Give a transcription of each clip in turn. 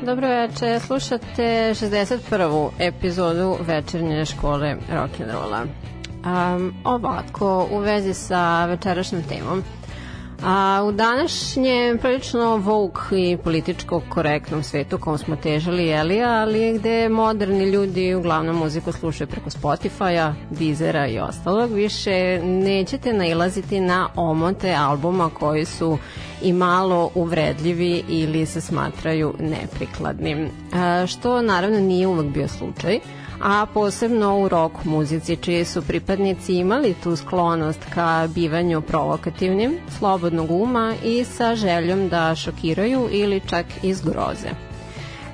Dobro veče, slušate 61. epizodu večernje škole rock'n'rolla. Um, ovako, u vezi sa večerašnjom temom. A u današnjem prilično vouk i političko korektnom svetu kom smo težali, jeli, ali gde moderni ljudi uglavnom muziku slušaju preko Spotify-a, Deezera i ostalog, više nećete nailaziti na omote albuma koji su i malo uvredljivi ili se smatraju neprikladnim. A, što naravno nije uvek bio slučaj a posebno u rock muzici, čiji su pripadnici imali tu sklonost ka bivanju provokativnim, slobodnog uma i sa željom da šokiraju ili čak izgroze.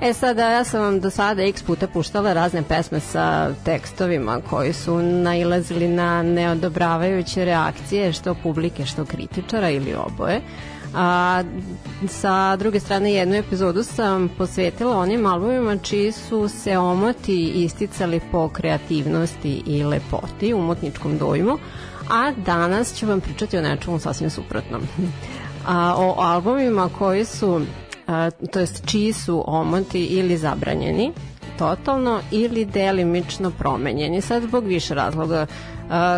E sada, ja sam vam do sada x puta puštala razne pesme sa tekstovima koji su nailazili na neodobravajuće reakcije što publike, što kritičara ili oboje. A sa druge strane jednu epizodu sam posvetila onim albumima čiji su se omoti isticali po kreativnosti i lepoti, umotničkom dojmu, a danas ću vam pričati o nečemu sasvim suprotnom. A, o albumima koji su, a, to jest čiji su omoti ili zabranjeni, totalno ili delimično promenjeni. Sad zbog više razloga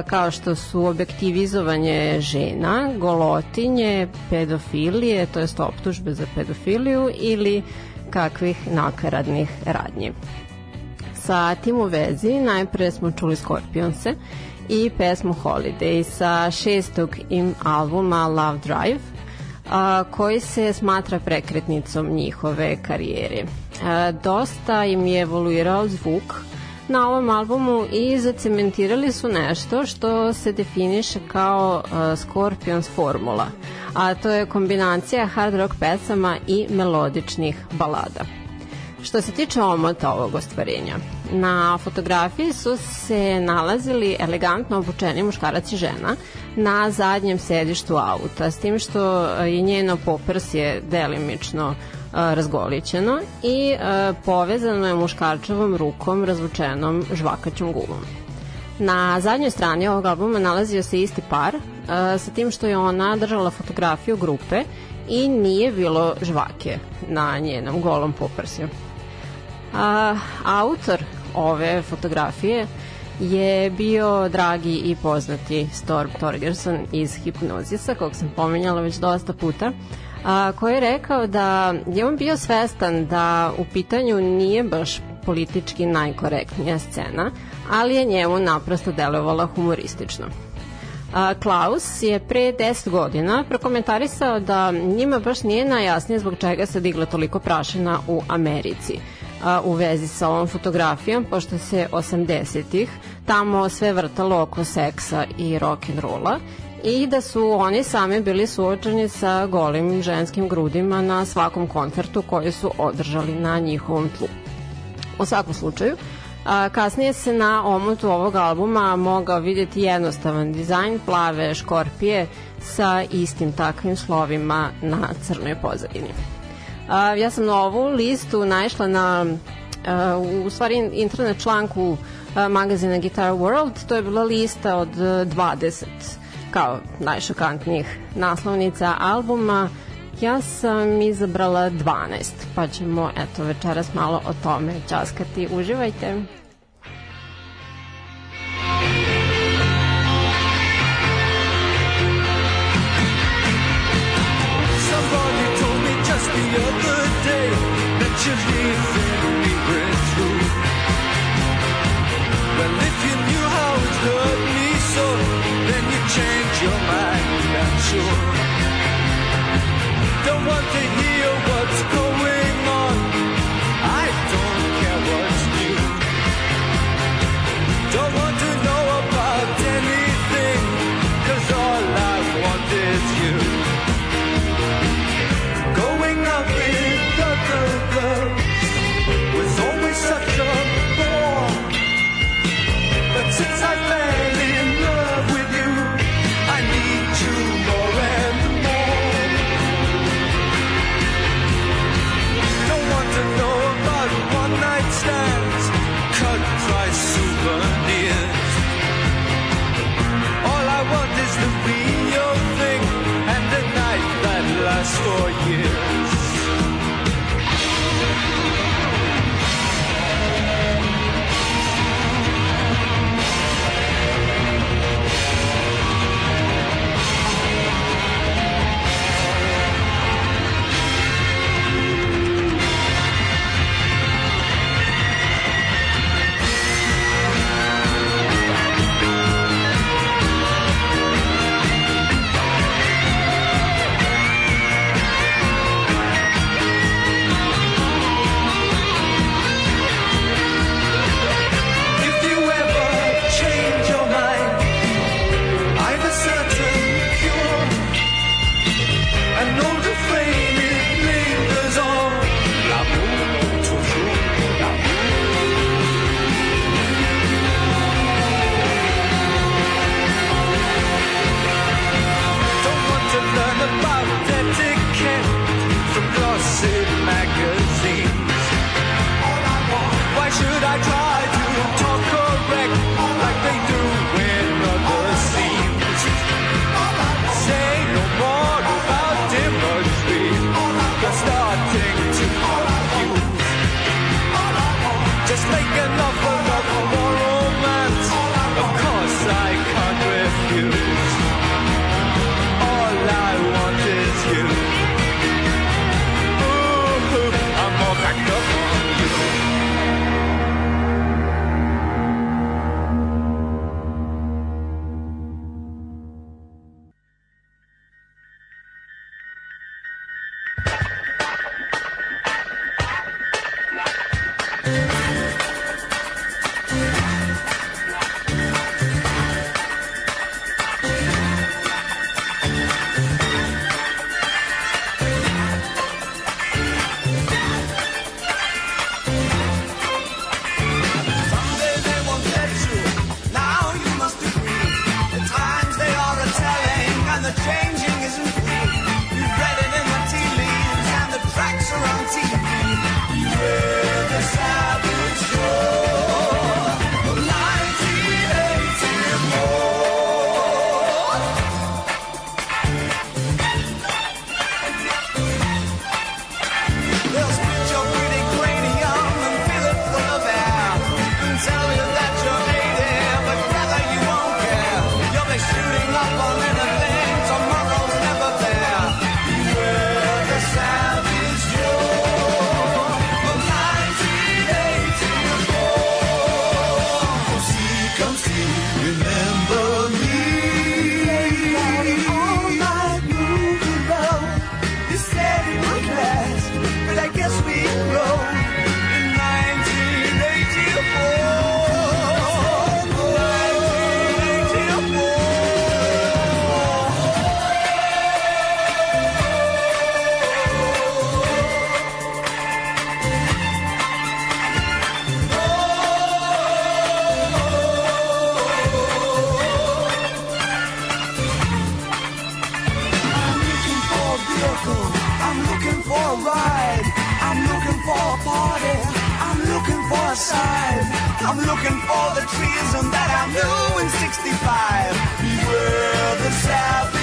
kao što su objektivizovanje žena, golotinje, pedofilije, to jest optužbe za pedofiliju ili kakvih nakaradnih radnji. Sa tim u vezi najpre smo čuli Scorpionse i pesmu Holiday sa šestog im albuma Love Drive, a, koji se smatra prekretnicom njihove karijere. A, dosta im je evoluirao zvuk, na ovom albumu i zacementirali su nešto što se definiše kao uh, Scorpions formula, a to je kombinacija hard rock pesama i melodičnih balada. Što se tiče omota ovog ostvarenja, na fotografiji su se nalazili elegantno obučeni muškarac i žena na zadnjem sedištu auta, s tim što je njeno poprsje delimično razgolićeno i povezano je muškarčevom rukom razvučenom žvakaćom gumom. Na zadnjoj strani ovog albuma nalazio se isti par, sa tim što je ona držala fotografiju grupe i nije bilo žvake na njenom golom poprsju. A, autor ove fotografije je bio dragi i poznati Storm Torgerson iz Hipnozisa, kog sam pominjala već dosta puta, a, koji je rekao da je on bio svestan da u pitanju nije baš politički najkorektnija scena, ali je njemu naprosto delovala humoristično. A, Klaus je pre 10 godina prokomentarisao da njima baš nije najjasnije zbog čega se digla toliko prašina u Americi a, u vezi sa ovom fotografijom, pošto se 80-ih tamo sve vrtalo oko seksa i rock'n'rolla i da su oni sami bili suočeni sa golim ženskim grudima na svakom koncertu koji su održali na njihovom tlu. U svakom slučaju, a, kasnije se na omotu ovog albuma mogao vidjeti jednostavan dizajn plave škorpije sa istim takvim slovima na crnoj pozadini. A, ja sam na ovu listu naišla na a, u stvari internet članku a, magazina Guitar World, to je bila lista od 20 kao najšokantnijih naslovnica albuma, ja sam izabrala 12, pa ćemo eto večeras malo o tome časkati. Uživajte! Change your mind, I'm sure. Don't want to hear I'm looking for the treason that I knew in 65. Beware the savage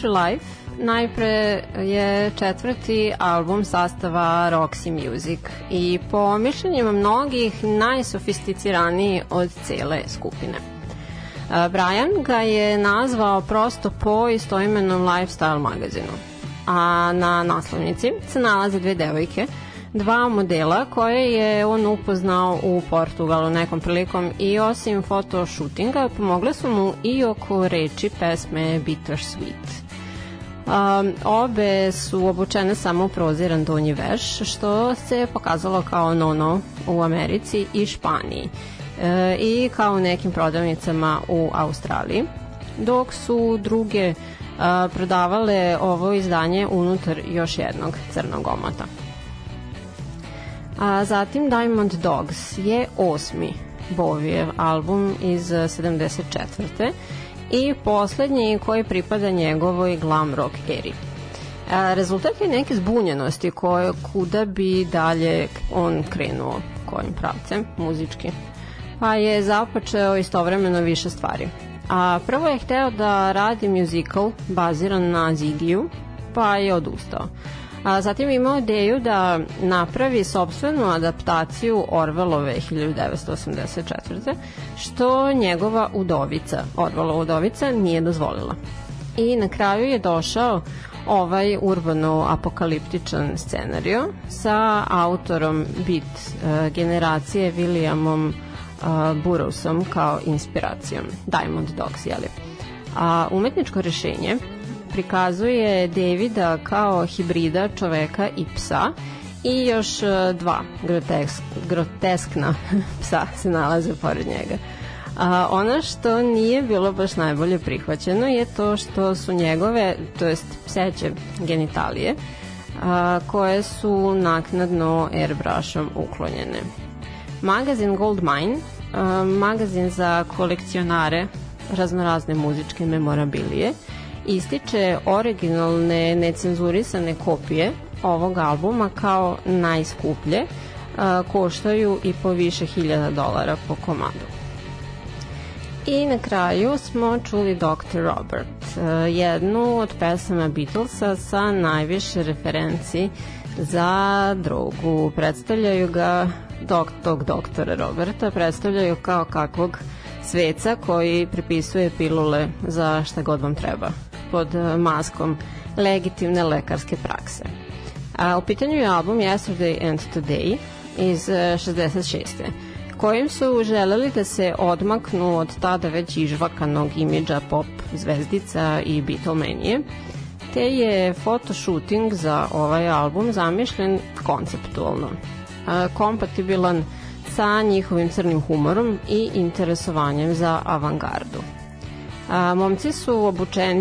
Country Life najpre je četvrti album sastava Roxy Music i po mišljenjima mnogih najsofisticiraniji od cele skupine. A, Brian ga je nazvao prosto po istoimenom lifestyle magazinu. A na naslovnici se nalaze dve devojke, dva modela koje je on upoznao u Portugalu nekom prilikom i osim fotoshootinga pomogle su mu i oko reči pesme Bittersweet. Um, obe su obučene samo proziran donji veš, što se pokazalo kao nono u Americi i Španiji e, i kao u nekim prodavnicama u Australiji, dok su druge a, prodavale ovo izdanje unutar još jednog crnog omota. A zatim Diamond Dogs je osmi Bovijev album iz 74. i poslednji koji pripada njegovoj glam rock eri. A, rezultat je neke zbunjenosti koje kuda bi dalje on krenuo kojim pravcem muzički. Pa je započeo istovremeno više stvari. A prvo je hteo da radi musical baziran na Zigiju, pa je odustao. A zatim imao ideju da napravi sobstvenu adaptaciju Orvelove 1984. što njegova udovica, Orvelova udovica, nije dozvolila. I na kraju je došao ovaj urbano-apokaliptičan scenario sa autorom bit uh, generacije Williamom uh, Burroughsom kao inspiracijom. Diamond Dogs, jeli? A umetničko rešenje prikazuje Davida kao hibrida čoveka i psa i još uh, dva grotesk, groteskna psa se nalaze pored njega. A, ono što nije bilo baš najbolje prihvaćeno je to što su njegove, to jest pseće genitalije, a, koje su naknadno airbrushom uklonjene. Magazin Gold Mine, a, magazin za kolekcionare raznorazne muzičke memorabilije, ističe originalne necenzurisane kopije ovog albuma kao najskuplje, koštaju i po više hiljada dolara po komadu. I na kraju smo čuli Dr. Robert, jednu od pesama Beatlesa sa najviše referenci za drogu. Predstavljaju ga dok, tog doktora Roberta, predstavljaju kao kakvog sveca koji pripisuje pilule za šta god vam treba pod e, maskom legitimne lekarske prakse. A u pitanju je album Yesterday and Today iz 66 e, kojim su želeli da se odmaknu od tada već ižvakanog imidža pop zvezdica i Beatlemanije, te je fotoshooting za ovaj album zamišljen konceptualno, kompatibilan sa njihovim crnim humorom i interesovanjem za avangardu. A, momci su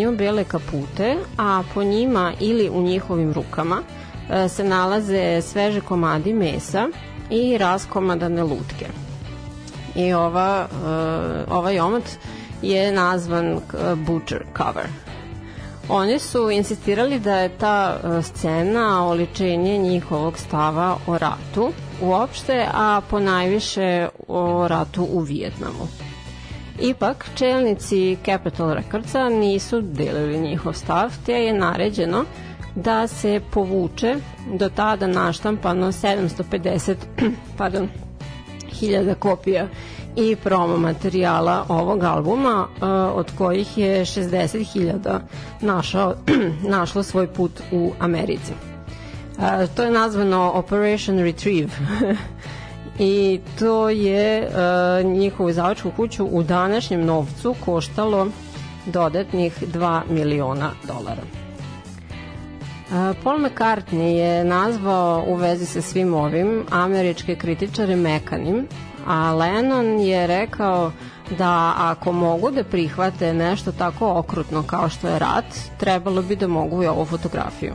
u bele kapute, a po njima ili u njihovim rukama a, se nalaze sveže komadi mesa i raskomadane lutke i ova, uh, ovaj omot je nazvan uh, Butcher cover. Oni su insistirali da je ta scena oličenje njihovog stava o ratu uopšte, a po najviše o ratu u Vijetnamu. Ipak, čelnici Capital Recordsa nisu delili njihov stav, te je naređeno da se povuče do tada naštampano 750 pardon, hiljada kopija i promo materijala ovog albuma, od kojih je 60.000 našao, našlo svoj put u Americi. To je nazvano Operation Retrieve i to je uh, njihovu zavačku kuću u današnjem novcu koštalo dodatnih 2 miliona dolara. Paul McCartney je nazvao u vezi sa svim ovim američke kritičare mekanim, a Lennon je rekao da ako mogu da prihvate nešto tako okrutno kao što je rat, trebalo bi da mogu i ovu fotografiju.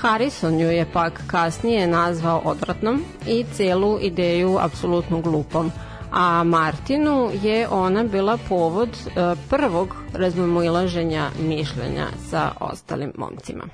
Harrison ju je pak kasnije nazvao odvratnom i celu ideju apsolutno glupom, a Martinu je ona bila povod e, prvog razmimoilaženja mišljenja sa ostalim momcima.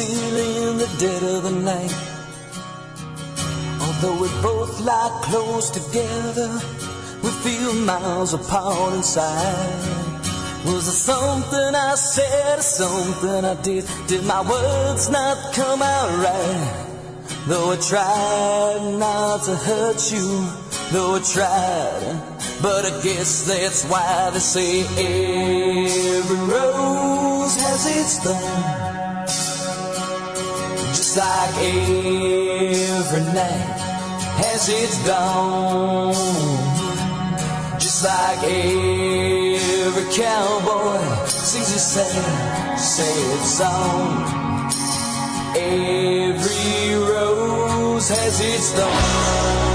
In the dead of the night. Although we both lie close together, we feel miles apart inside. Was it something I said or something I did? Did my words not come out right? Though I tried not to hurt you, though I tried. But I guess that's why they say every rose has its thorn. Like every night has its dawn. Just like every cowboy sings a sad, sad song. Every rose has its thorn.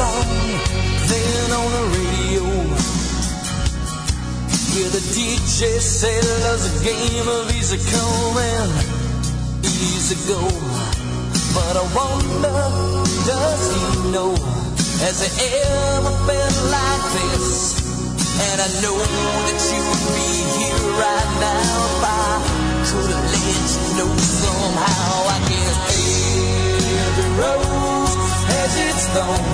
Song playing on the radio. Where the DJ said love's a game of easy come and easy go. But I wonder, does he know? Has it ever been like this? And I know that you would be here right now if I could have let you know somehow. I guess every rose has its thorn,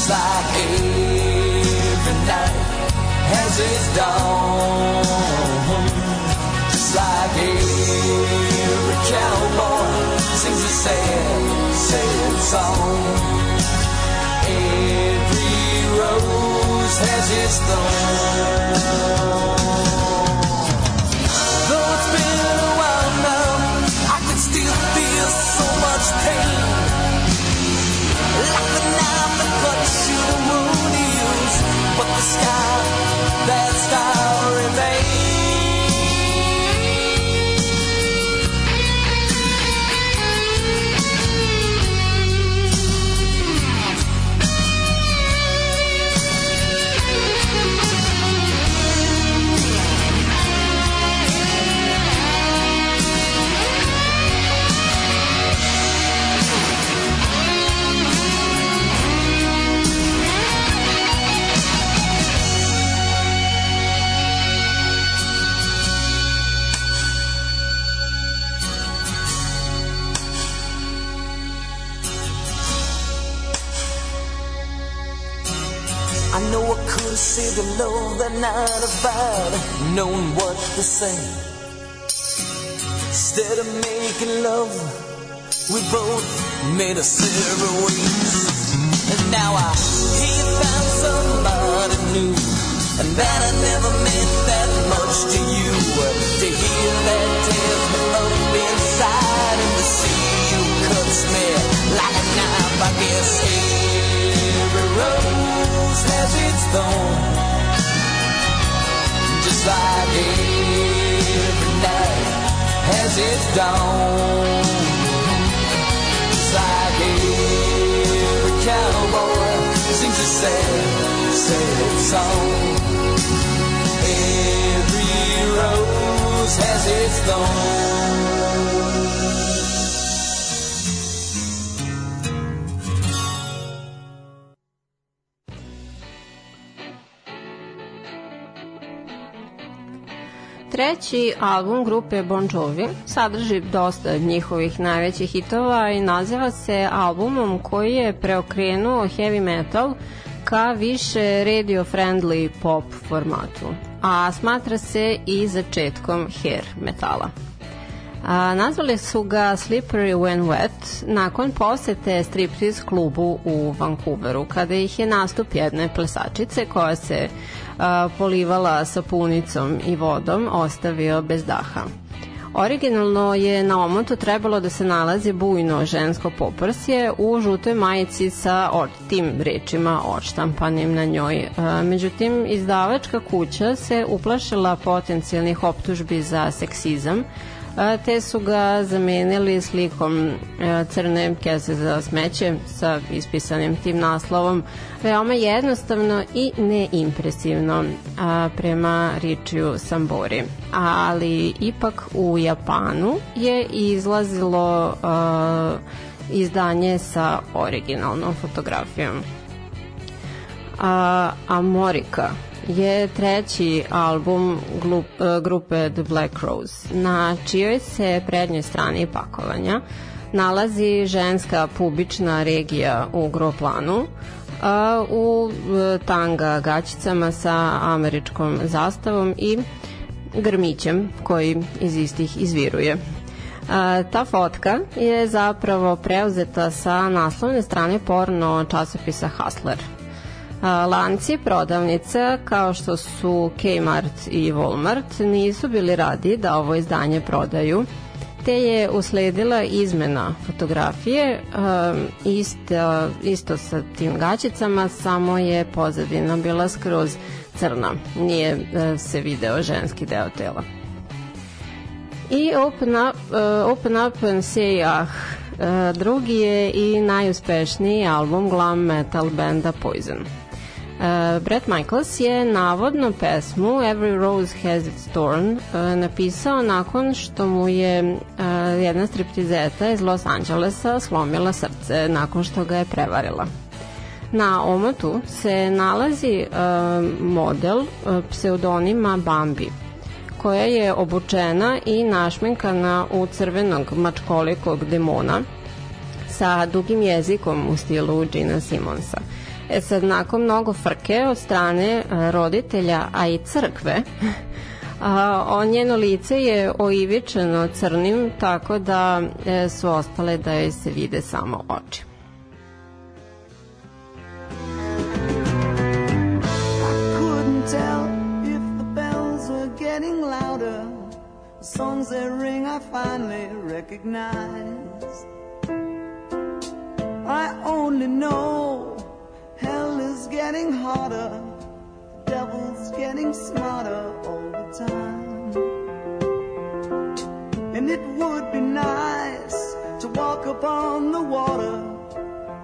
just like every night has its dawn, just like every cowboy sings a sad, sad song. Every rose has its thorn. Instead of making love, we both made a separate sad, sad song. Every rose has its thorn. Treći album grupe Bon Jovi sadrži dosta njihovih najvećih hitova i naziva se albumom koji je preokrenuo heavy metal ka više radio-friendly pop formatu, a smatra se i začetkom hair metala. A, nazvali su ga Slippery When Wet nakon posete striptease klubu u Vancouveru, kada ih je nastup jedne plesačice koja se a, polivala sapunicom i vodom ostavio bez daha. Originalno je na omotu trebalo da se nalazi bujno žensko poprsje u žutoj majici sa od, tim rečima odštampanim na njoj. A, Međutim, izdavačka kuća se uplašila potencijalnih optužbi za seksizam, te su ga zamenili slikom e, crne kese za smeće sa ispisanim tim naslovom. Veoma jednostavno i neimpresivno prema Ričiju Sambori. Ali ipak u Japanu je izlazilo izdanje sa originalnom fotografijom. A, Amorika je treći album e, grupe The Black Rose, na čijoj se prednjoj strani pakovanja nalazi ženska pubična regija u groplanu, a, u e, tanga gaćicama sa američkom zastavom i grmićem koji iz istih izviruje. Ta fotka je zapravo preuzeta sa naslovne strane porno časopisa Hustler. Lanci prodavnica kao što su Kmart i Walmart nisu bili radi da ovo izdanje prodaju te je usledila izmena fotografije isto, isto sa tim gaćicama samo je pozadina bila skroz crna. Nije uh, se video ženski deo tela. I Open Up, uh, open up and Say Ah uh, drugi je i najuspešniji album glam metal benda Poison Uh, Brett Michaels je navodno pesmu Every Rose Has Its Thorn uh, napisao nakon što mu je uh, jedna striptizeta iz Los Angelesa slomila srce nakon što ga je prevarila. Na omotu se nalazi uh, model uh, pseudonima Bambi, koja je obučena i našminkana u crvenog mačkolikog demona sa dugim jezikom u stilu Gina Simonsa. E sad, nakon mnogo frke od strane e, roditelja, a i crkve, A, o, njeno lice je oivičeno crnim, tako da e, su ostale da joj se vide samo oči. if the bells getting louder. Songs they ring I finally recognize. I only know hell is getting hotter. The devil's getting smarter all the time. And it would be nice to walk upon the water.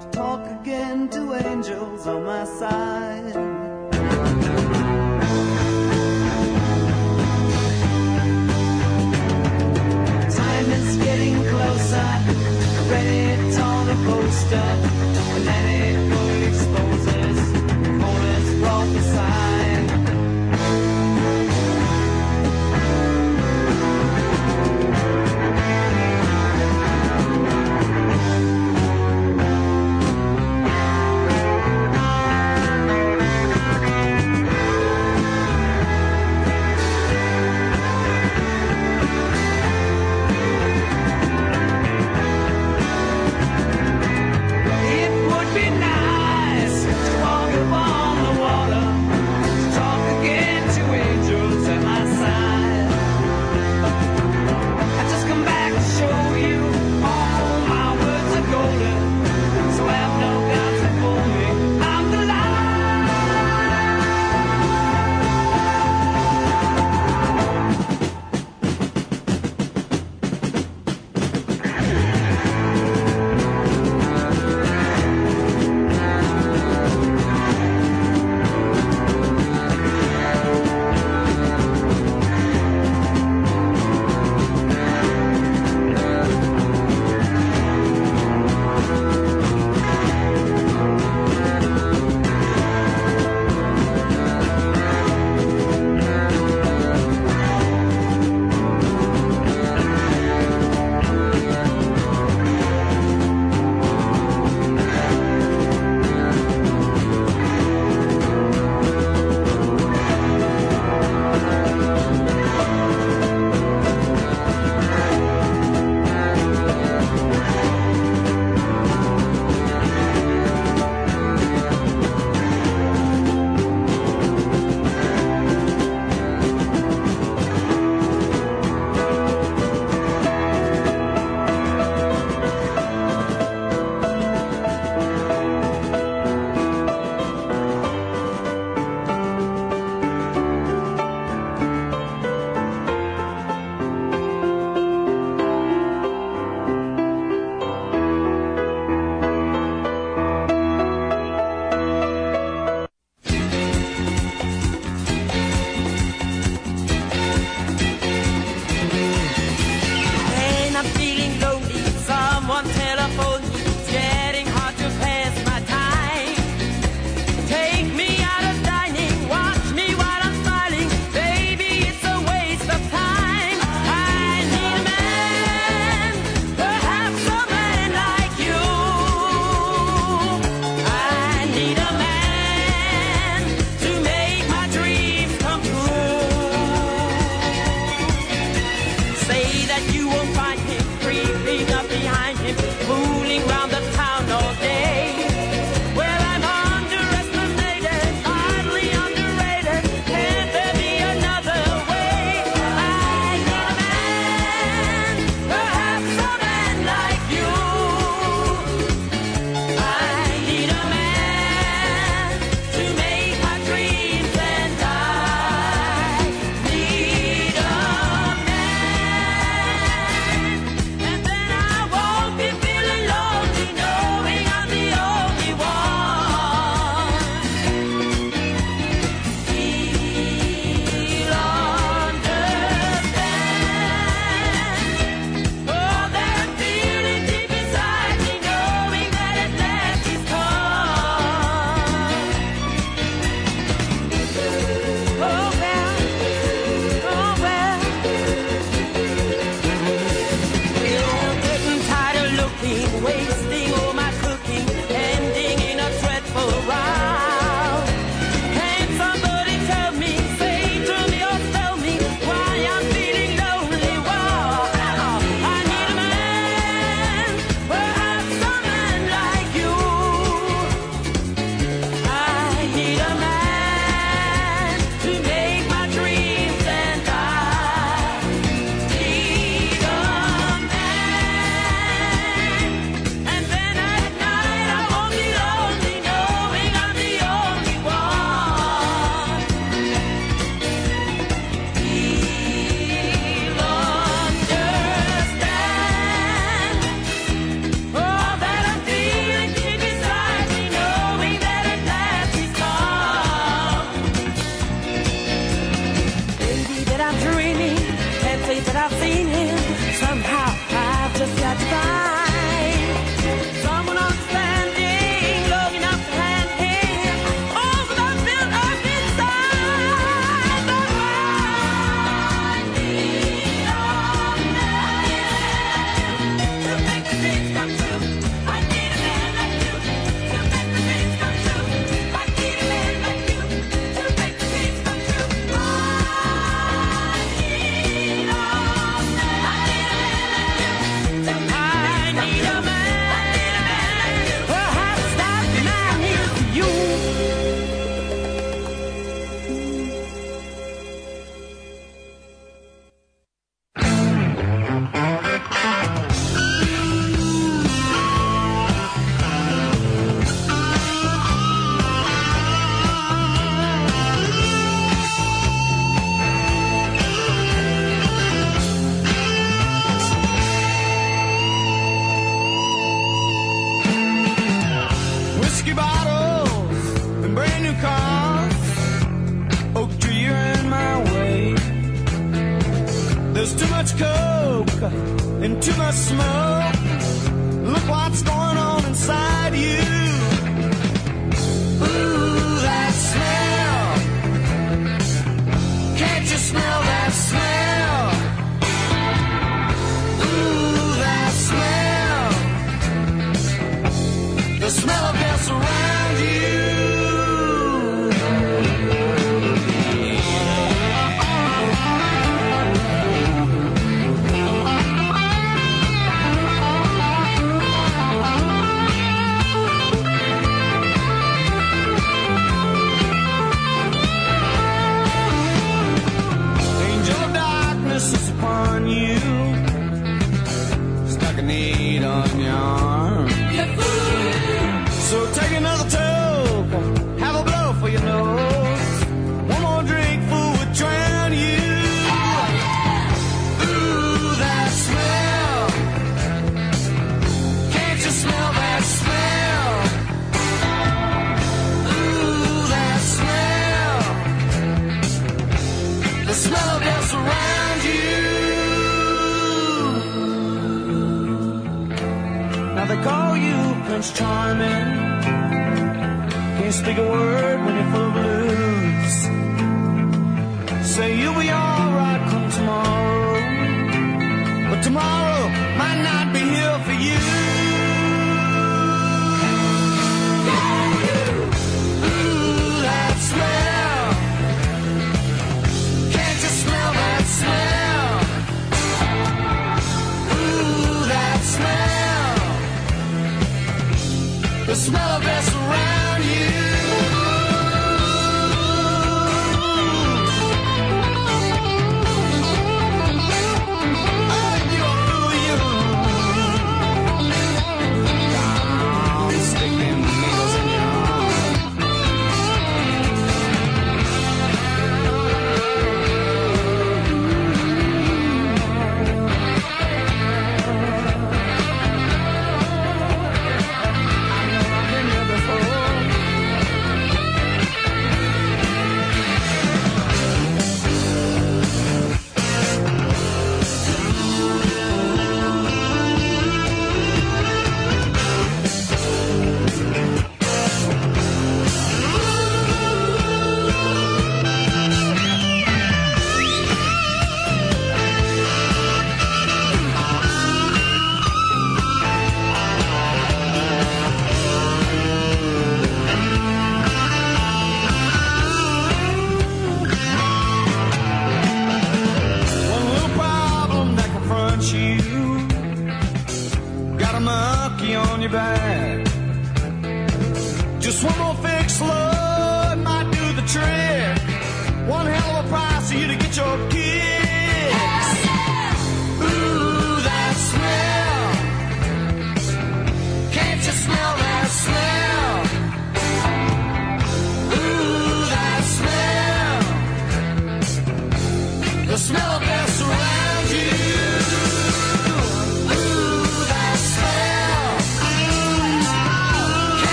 To talk again to angels on my side. Time is getting closer. Ready to on a poster. And any your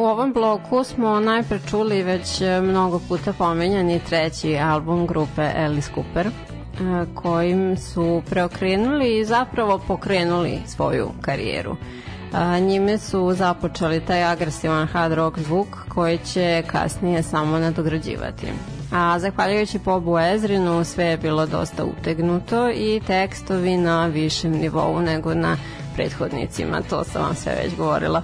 u ovom bloku smo najpre čuli već e, mnogo puta pomenjani treći album grupe Alice Cooper, e, kojim su preokrenuli i zapravo pokrenuli svoju karijeru. A, njime su započeli taj agresivan hard rock zvuk koji će kasnije samo nadograđivati. A zahvaljujući Bobu Ezrinu sve je bilo dosta utegnuto i tekstovi na višem nivou nego na prethodnicima, to sam vam sve već govorila.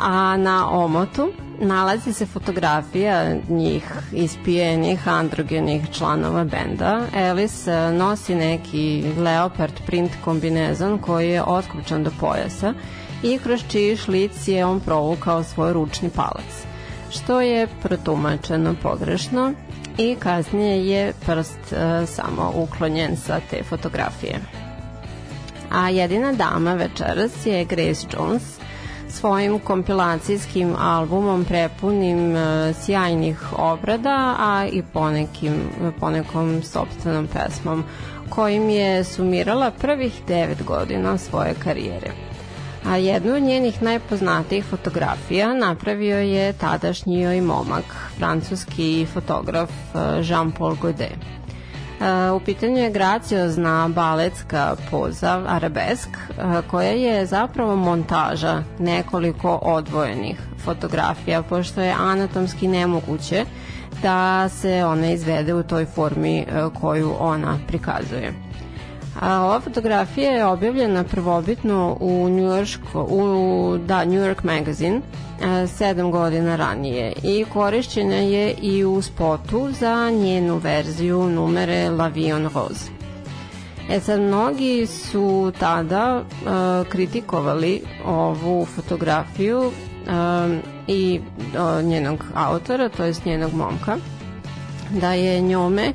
A na omotu nalazi se fotografija njih ispijenih androgenih članova benda. Alice e, nosi neki leopard print kombinezon koji je otkručan do pojasa i kroz čiji šlic je on provukao svoj ručni palac, što je protumačeno pogrešno i kasnije je prst e, samo uklonjen sa te fotografije. A jedina dama večeras je Grace Jones svojim kompilacijskim albumom prepunim e, sjajnih obrada, a i ponekim, ponekom sobstvenom pesmom kojim je sumirala prvih devet godina svoje karijere. A jednu od njenih najpoznatijih fotografija napravio je tadašnji joj momak, francuski fotograf e, Jean-Paul Godet. E, U pitanju je graciozna baletska poza arabesk e, koja je zapravo montaža nekoliko odvojenih fotografija pošto je anatomski nemoguće da se ona izvede u toj formi koju ona prikazuje. A ova fotografija je objavljena prvobitno u New York, u da, New York Magazine sedam godina ranije i korišćena je i u spotu za njenu verziju numere L'Avion Rose. E sad, mnogi su tada uh, kritikovali ovu fotografiju uh, i uh, njenog autora, to jest njenog momka, da je njome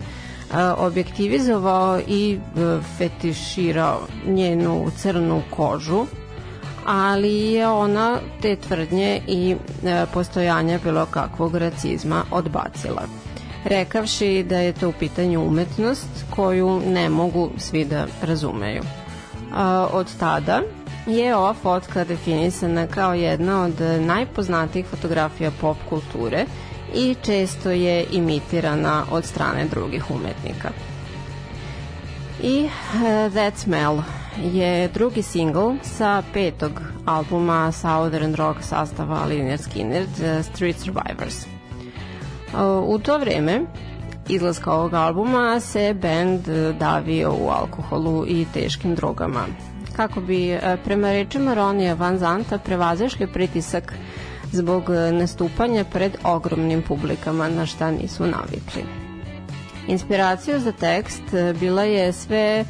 objektivizovao i e, fetiširao njenu crnu kožu ali je ona te tvrdnje i e, postojanje bilo kakvog racizma odbacila rekavši da je to u pitanju umetnost koju ne mogu svi da razumeju. Od tada je ova fotka definisana kao jedna od najpoznatijih fotografija pop kulture i često je imitirana od strane drugih umetnika. I uh, That Smell je drugi singl sa petog albuma Southern rock sastava Liner Skinner, The Street Survivors. Uh, u to vreme izlaska ovog albuma se band davio u alkoholu i teškim drogama. Kako bi prema rečima Ronija Van Zanta prevazešli pritisak zbog e, nastupanja pred ogromnim publikama na šta nisu navikli. Inspiraciju za tekst e, bila je sve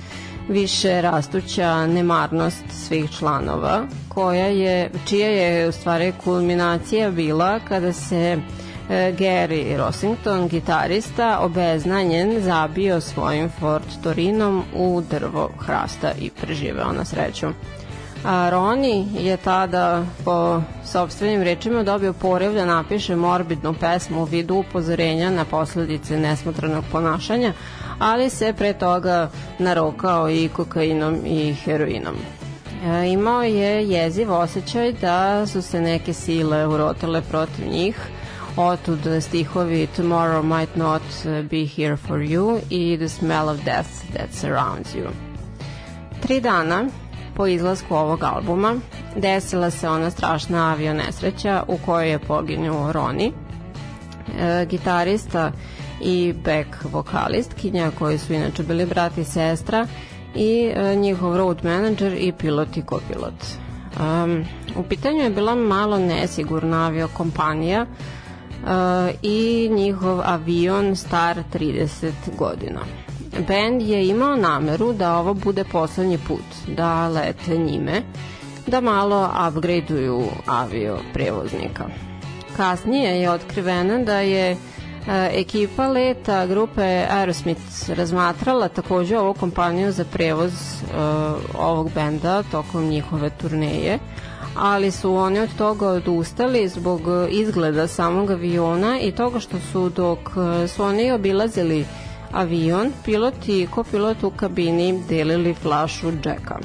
više rastuća nemarnost svih članova, koja je, čija je u stvari kulminacija bila kada se e, Gary Rossington, gitarista, obeznanjen, zabio svojim Ford Torinom u drvo hrasta i preživeo na sreću. A Roni je tada po sobstvenim rečima dobio poriv da napiše morbidnu pesmu u vidu upozorenja na posledice nesmotranog ponašanja, ali se pre toga narokao i kokainom i heroinom. E, imao je jeziv osjećaj da su se neke sile urotile protiv njih, otud stihovi Tomorrow might not be here for you i The smell of death that surrounds you. Tri dana po izlasku ovog albuma desila se ona strašna avio nesreća u kojoj je poginuo Roni, e, gitarista i back vokalistkinja koji su inače bili brat i sestra i e, njihov road manager i pilot i kopilot. Um, u pitanju je bila malo nesigurna aviokompanija uh, i njihov avion star 30 godina band je imao nameru da ovo bude poslednji put da lete njime, da malo upgradeuju avio prevoznika. Kasnije je otkriveno da je e, ekipa leta grupe Aerosmith razmatrala takođe ovu kompaniju za prevoz e, ovog benda tokom njihove turneje, ali su oni od toga odustali zbog izgleda samog aviona i toga što su dok su oni obilazili avion, pilot i kopilot u kabini delili flašu džeka.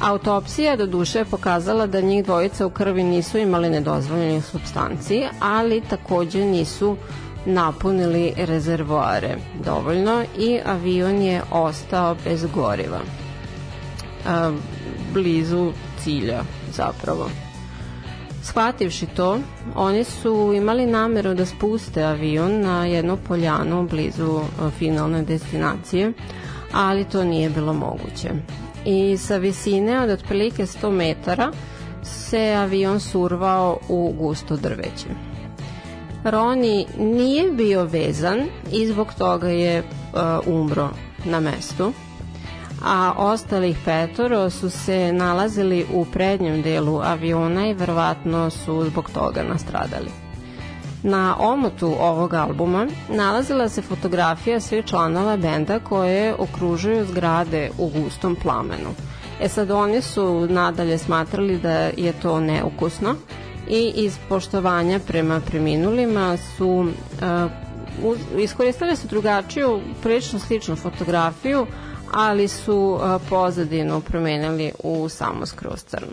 Autopsija do duše je pokazala da njih dvojica u krvi nisu imali nedozvoljenih substanci, ali takođe nisu napunili rezervoare dovoljno i avion je ostao bez goriva. A, blizu cilja zapravo. Shvativši to, oni su imali nameru da spuste avion na jednu poljanu blizu a, finalne destinacije, ali to nije bilo moguće. I sa visine od otprilike 100 metara se avion survao u gusto drveće. Roni nije bio vezan i zbog toga je uh, umro na mestu, a ostalih petoro su se nalazili u prednjem delu aviona i verovatno su zbog toga nastradali. Na omotu ovog albuma nalazila se fotografija svih članova benda koje okružuju zgrade u gustom plamenu. E sad oni su nadalje smatrali da je to neukusno i iz poštovanja prema preminulima su uh, iskoristili su drugačiju, prilično sličnu fotografiju, ali su uh, pozadinu promenili u samo skroz crnu.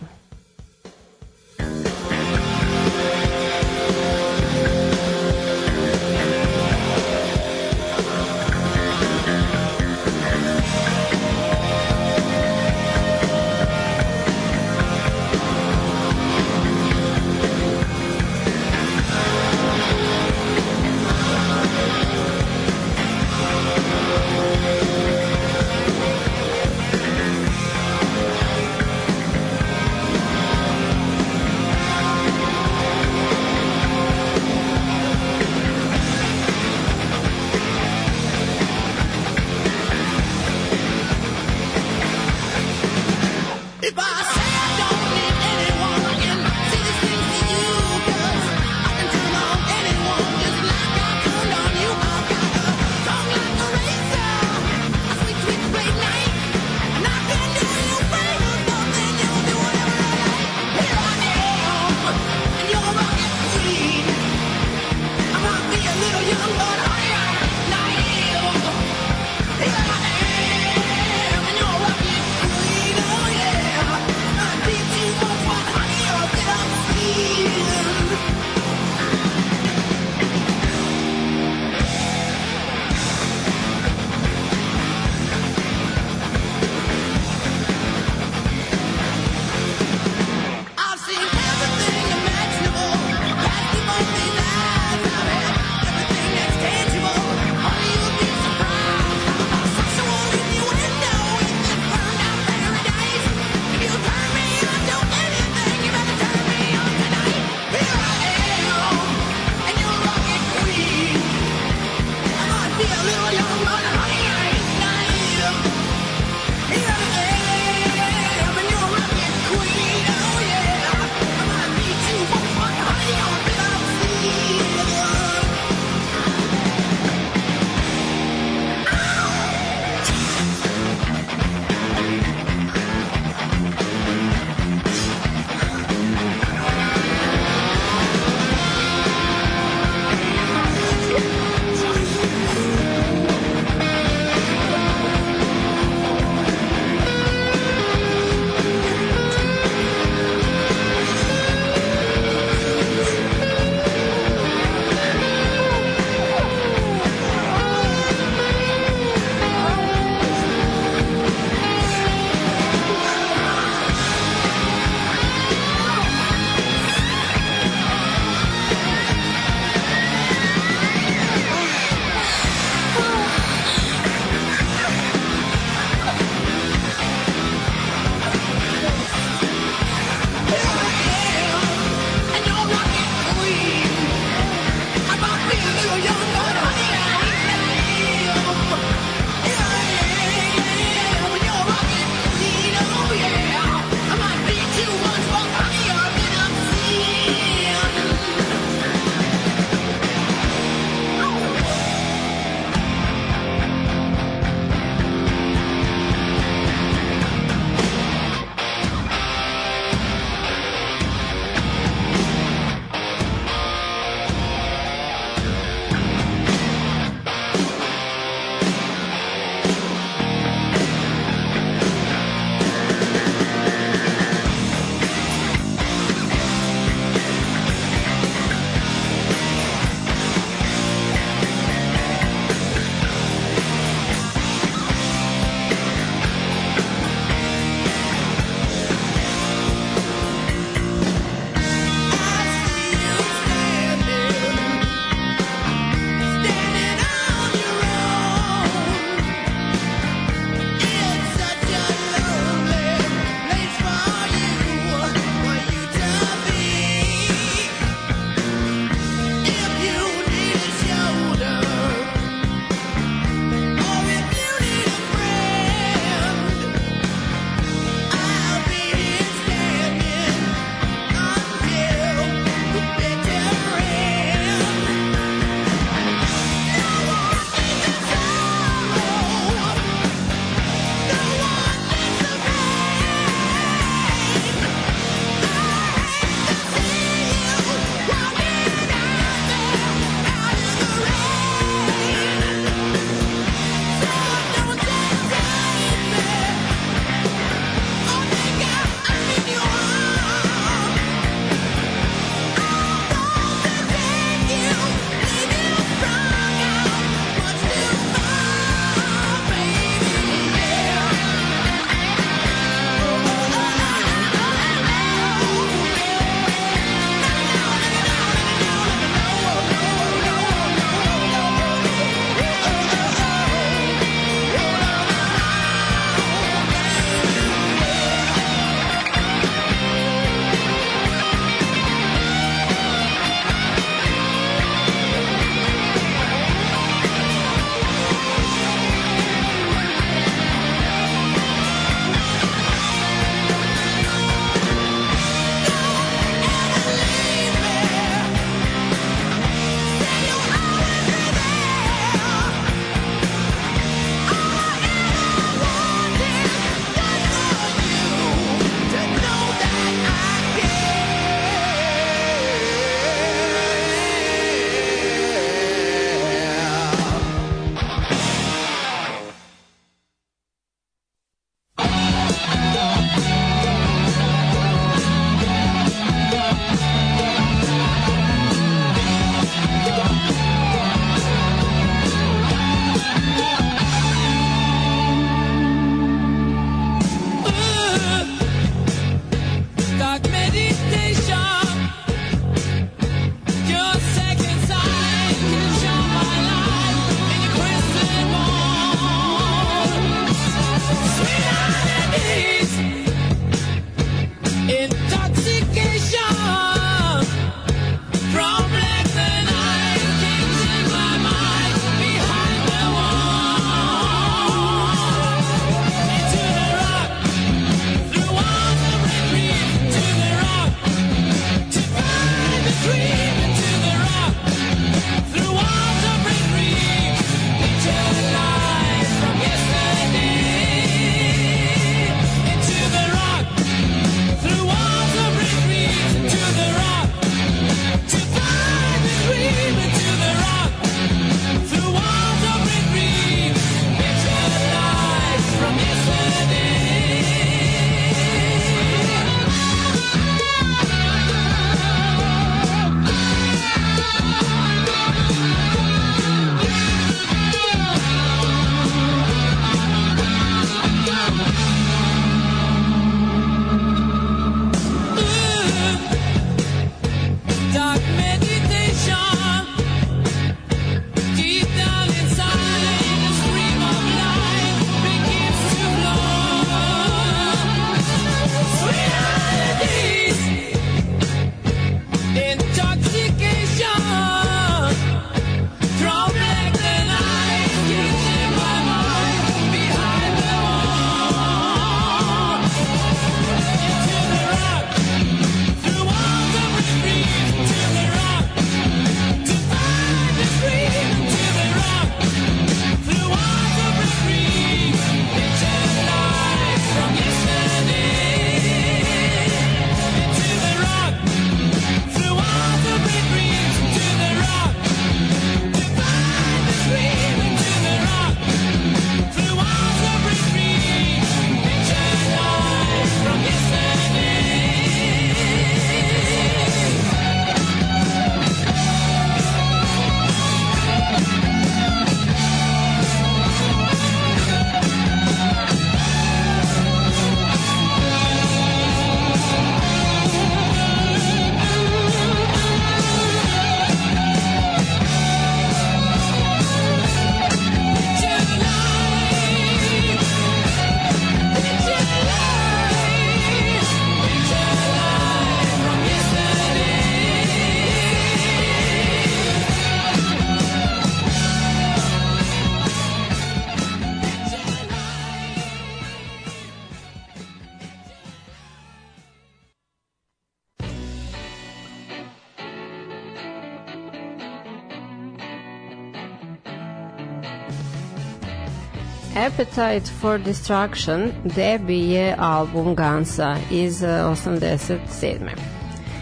Appetite for Destruction debi je album Gansa iz eh, 87.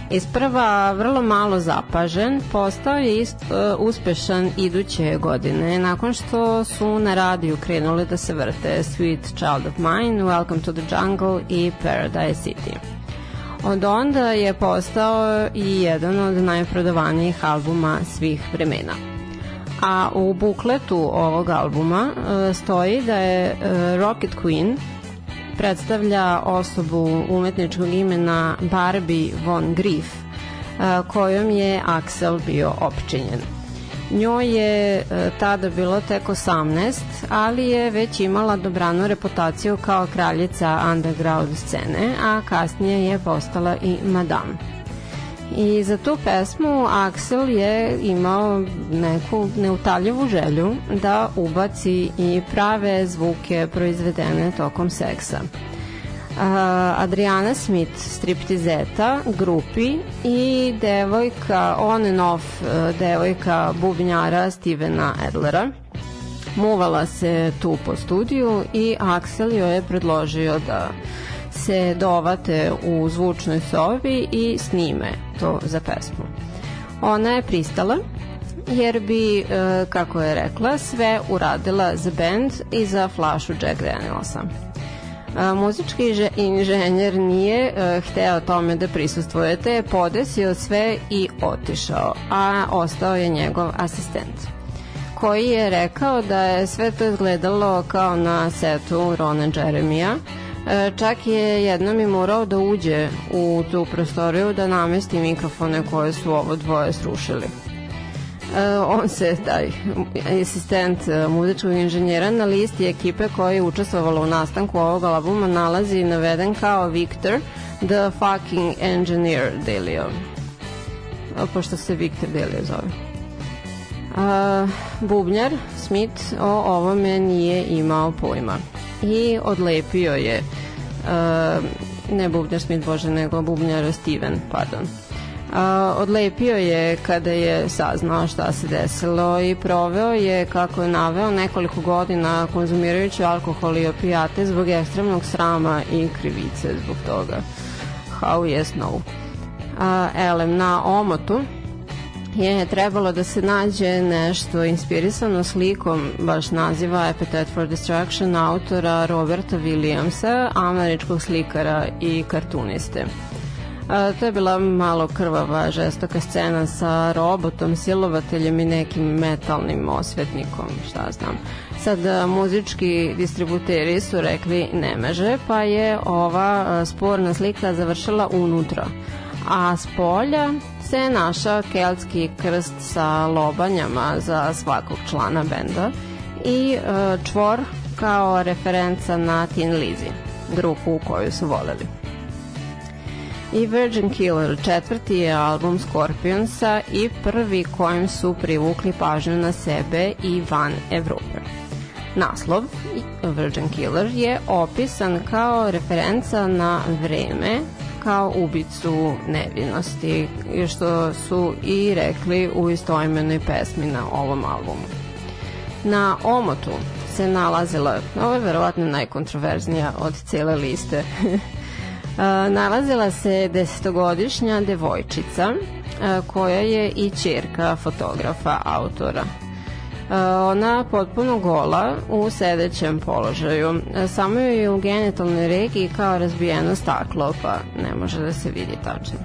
Isprva vrlo malo zapažen, postao je ist, uh, uspešan iduće godine nakon što su na radiju krenuli da se vrte Sweet Child of Mine, Welcome to the Jungle i Paradise City. Od onda je postao i jedan od najprodavanijih albuma svih vremena. A u bukletu ovog albuma uh, stoji da je uh, Rocket Queen predstavlja osobu umetničkog imena Barbie von Grief, a, kojom je Axel bio opčinjen. Njoj je e, tada bilo tek 18, ali je već imala dobranu reputaciju kao kraljica underground scene, a kasnije je postala i madame. I za tu pesmu Axel je imao neku neutaljivu želju da ubaci i prave zvuke proizvedene tokom seksa. Uh, Adriana Smith, striptizeta, grupi i devojka, on and off uh, devojka bubnjara Stevena Adlera. Muvala se tu po studiju i Axel joj je predložio da se dovate u zvučnoj sobi i snime to za pesmu. Ona je pristala jer bi, e, kako je rekla, sve uradila za band i za flašu Jack Danielsa. A, muzički inženjer nije e, hteo tome da prisustvujete, podesio sve i otišao, a ostao je njegov asistent koji je rekao da je sve to izgledalo kao na setu Rona Jeremija, E, čak je jednom i morao da uđe u tu prostoriju da namesti mikrofone koje su ovo dvoje srušili. E, on se, taj asistent e, muzičkog inženjera na listi ekipe koja je učestvovala u nastanku ovog albuma nalazi naveden kao Victor the fucking engineer Delio. Pošto se Victor Delio zove. A, bubnjar Smith o ovome nije imao pojma i odlepio je uh, ne bubnjar Smith Bože, nego bubnjar Steven, pardon. Uh, odlepio je kada je saznao šta se desilo i proveo je, kako je naveo, nekoliko godina konzumirajući alkohol i opijate zbog ekstremnog srama i krivice zbog toga. How yes no. Uh, elem, na omotu je trebalo da se nađe nešto inspirisano slikom baš naziva Appetite for Destruction autora Roberta Williamsa, američkog slikara i kartuniste. A, to je bila malo krvava, žestoka scena sa robotom, silovateljem i nekim metalnim osvetnikom, šta znam. Sad, a, muzički distributeri su rekli ne meže, pa je ova a, sporna slika završila unutra. A s polja se našao keltski krst sa lobanjama za svakog člana benda i e, čvor kao referenca na Tin Lizzy, grupu koju su voleli. I Virgin Killer četvrti je album Scorpionsa i prvi kojim su privukli pažnju na sebe i van Evrope. Naslov Virgin Killer je opisan kao referenca na vreme kao ubicu nevinosti, što su i rekli u istoimenoj pesmi na ovom albumu. Na omotu se nalazila, ovo je verovatno najkontroverznija od cele liste, nalazila se desetogodišnja devojčica koja je i čerka fotografa autora ona potpuno gola u sedećem položaju. Samo je u genitalnoj regiji kao razbijeno staklo, pa ne može da se vidi tačno.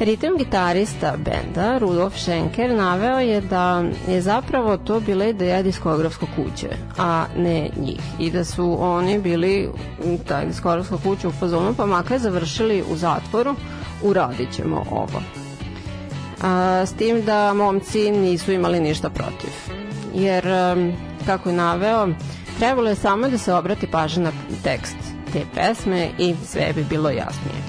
Ritam gitarista benda Rudolf Schenker naveo je da je zapravo to bila ideja diskografske kuće, a ne njih. I da su oni bili ta diskografska kuća u fazonu, pa makar završili u zatvoru, uradit ćemo ovo a, s tim da momci nisu imali ništa protiv. Jer, kako je naveo, trebalo je samo da se obrati pažnja na tekst te pesme i sve bi bilo jasnije.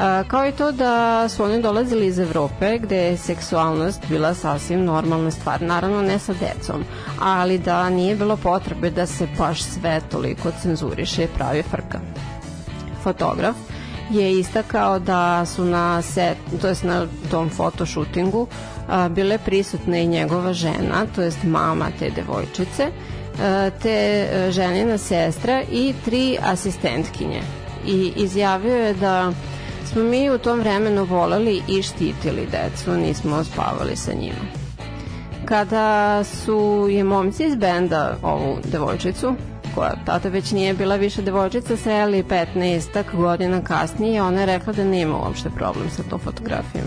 A, kao i to da su oni dolazili iz Evrope gde je seksualnost bila sasvim normalna stvar, naravno ne sa decom, ali da nije bilo potrebe da se baš sve toliko cenzuriše i pravi frka. Fotograf je istakao da su na set, to jest na tom fotoshootingu bile prisutne i njegova žena, to jest mama te devojčice, te e, ženina sestra i tri asistentkinje. I izjavio je da smo mi u tom vremenu voleli i štitili decu, nismo spavali sa njima. Kada su je momci iz benda ovu devojčicu, koja tada već nije bila više devojčica, sreli 15 godina kasnije, ona je rekla da nema uopšte problem sa tom fotografijom.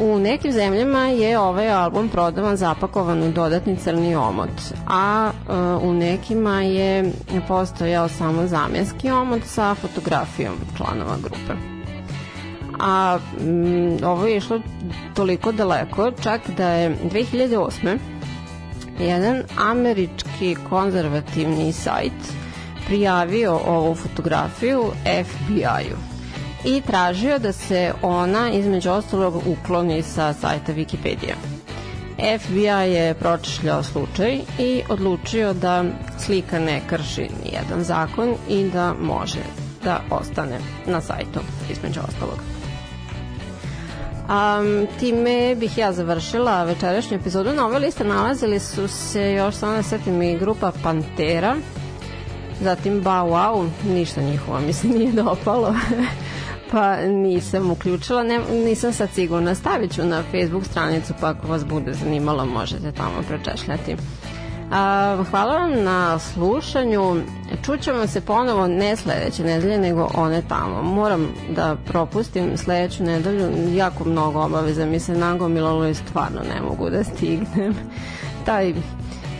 U nekim zemljama je ovaj album prodavan zapakovan u dodatni crni omot, a e, u nekima je postojao samo zamjenski omot sa fotografijom članova grupe a mm, ovo je išlo toliko daleko čak da je 2008. jedan američki konzervativni sajt prijavio ovu fotografiju FBI-u i tražio da se ona između ostalog ukloni sa sajta Wikipedia. FBI je pročešljao slučaj i odlučio da slika ne krši nijedan zakon i da može da ostane na sajtu između ostalog. Um, time bih ja završila večerašnju epizodu. Na ovoj listi nalazili su se još samo da setim i grupa Pantera, zatim Bow Wow, ništa njihova mi se nije dopalo. pa nisam uključila, ne, nisam sad sigurna. Stavit ću na Facebook stranicu, pa ako vas bude zanimalo, možete tamo prečešljati. Hvala vam na slušanju. Čućemo se ponovo ne sledeće nedelje, nego one tamo. Moram da propustim sledeću nedelju. Jako mnogo obaveza mi se nagomilalo i stvarno ne mogu da stignem. Taj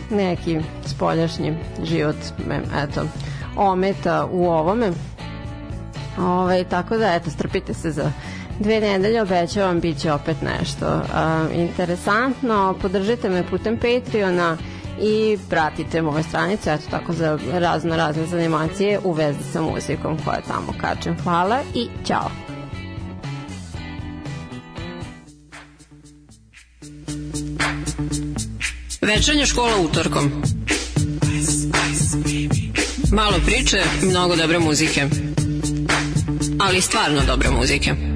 neki spoljašnji život me, eto, ometa u ovome. Ove, tako da, eto, strpite se za dve nedelje, obećavam, bit će opet nešto a, interesantno. Podržite me putem Patreona i pratite moje stranice, eto tako za razno razne zanimacije u vezi sa muzikom koja tamo kačem. Hvala i ćao! Večernja škola utorkom. Malo priče, mnogo dobre muzike. Ali stvarno dobre muzike.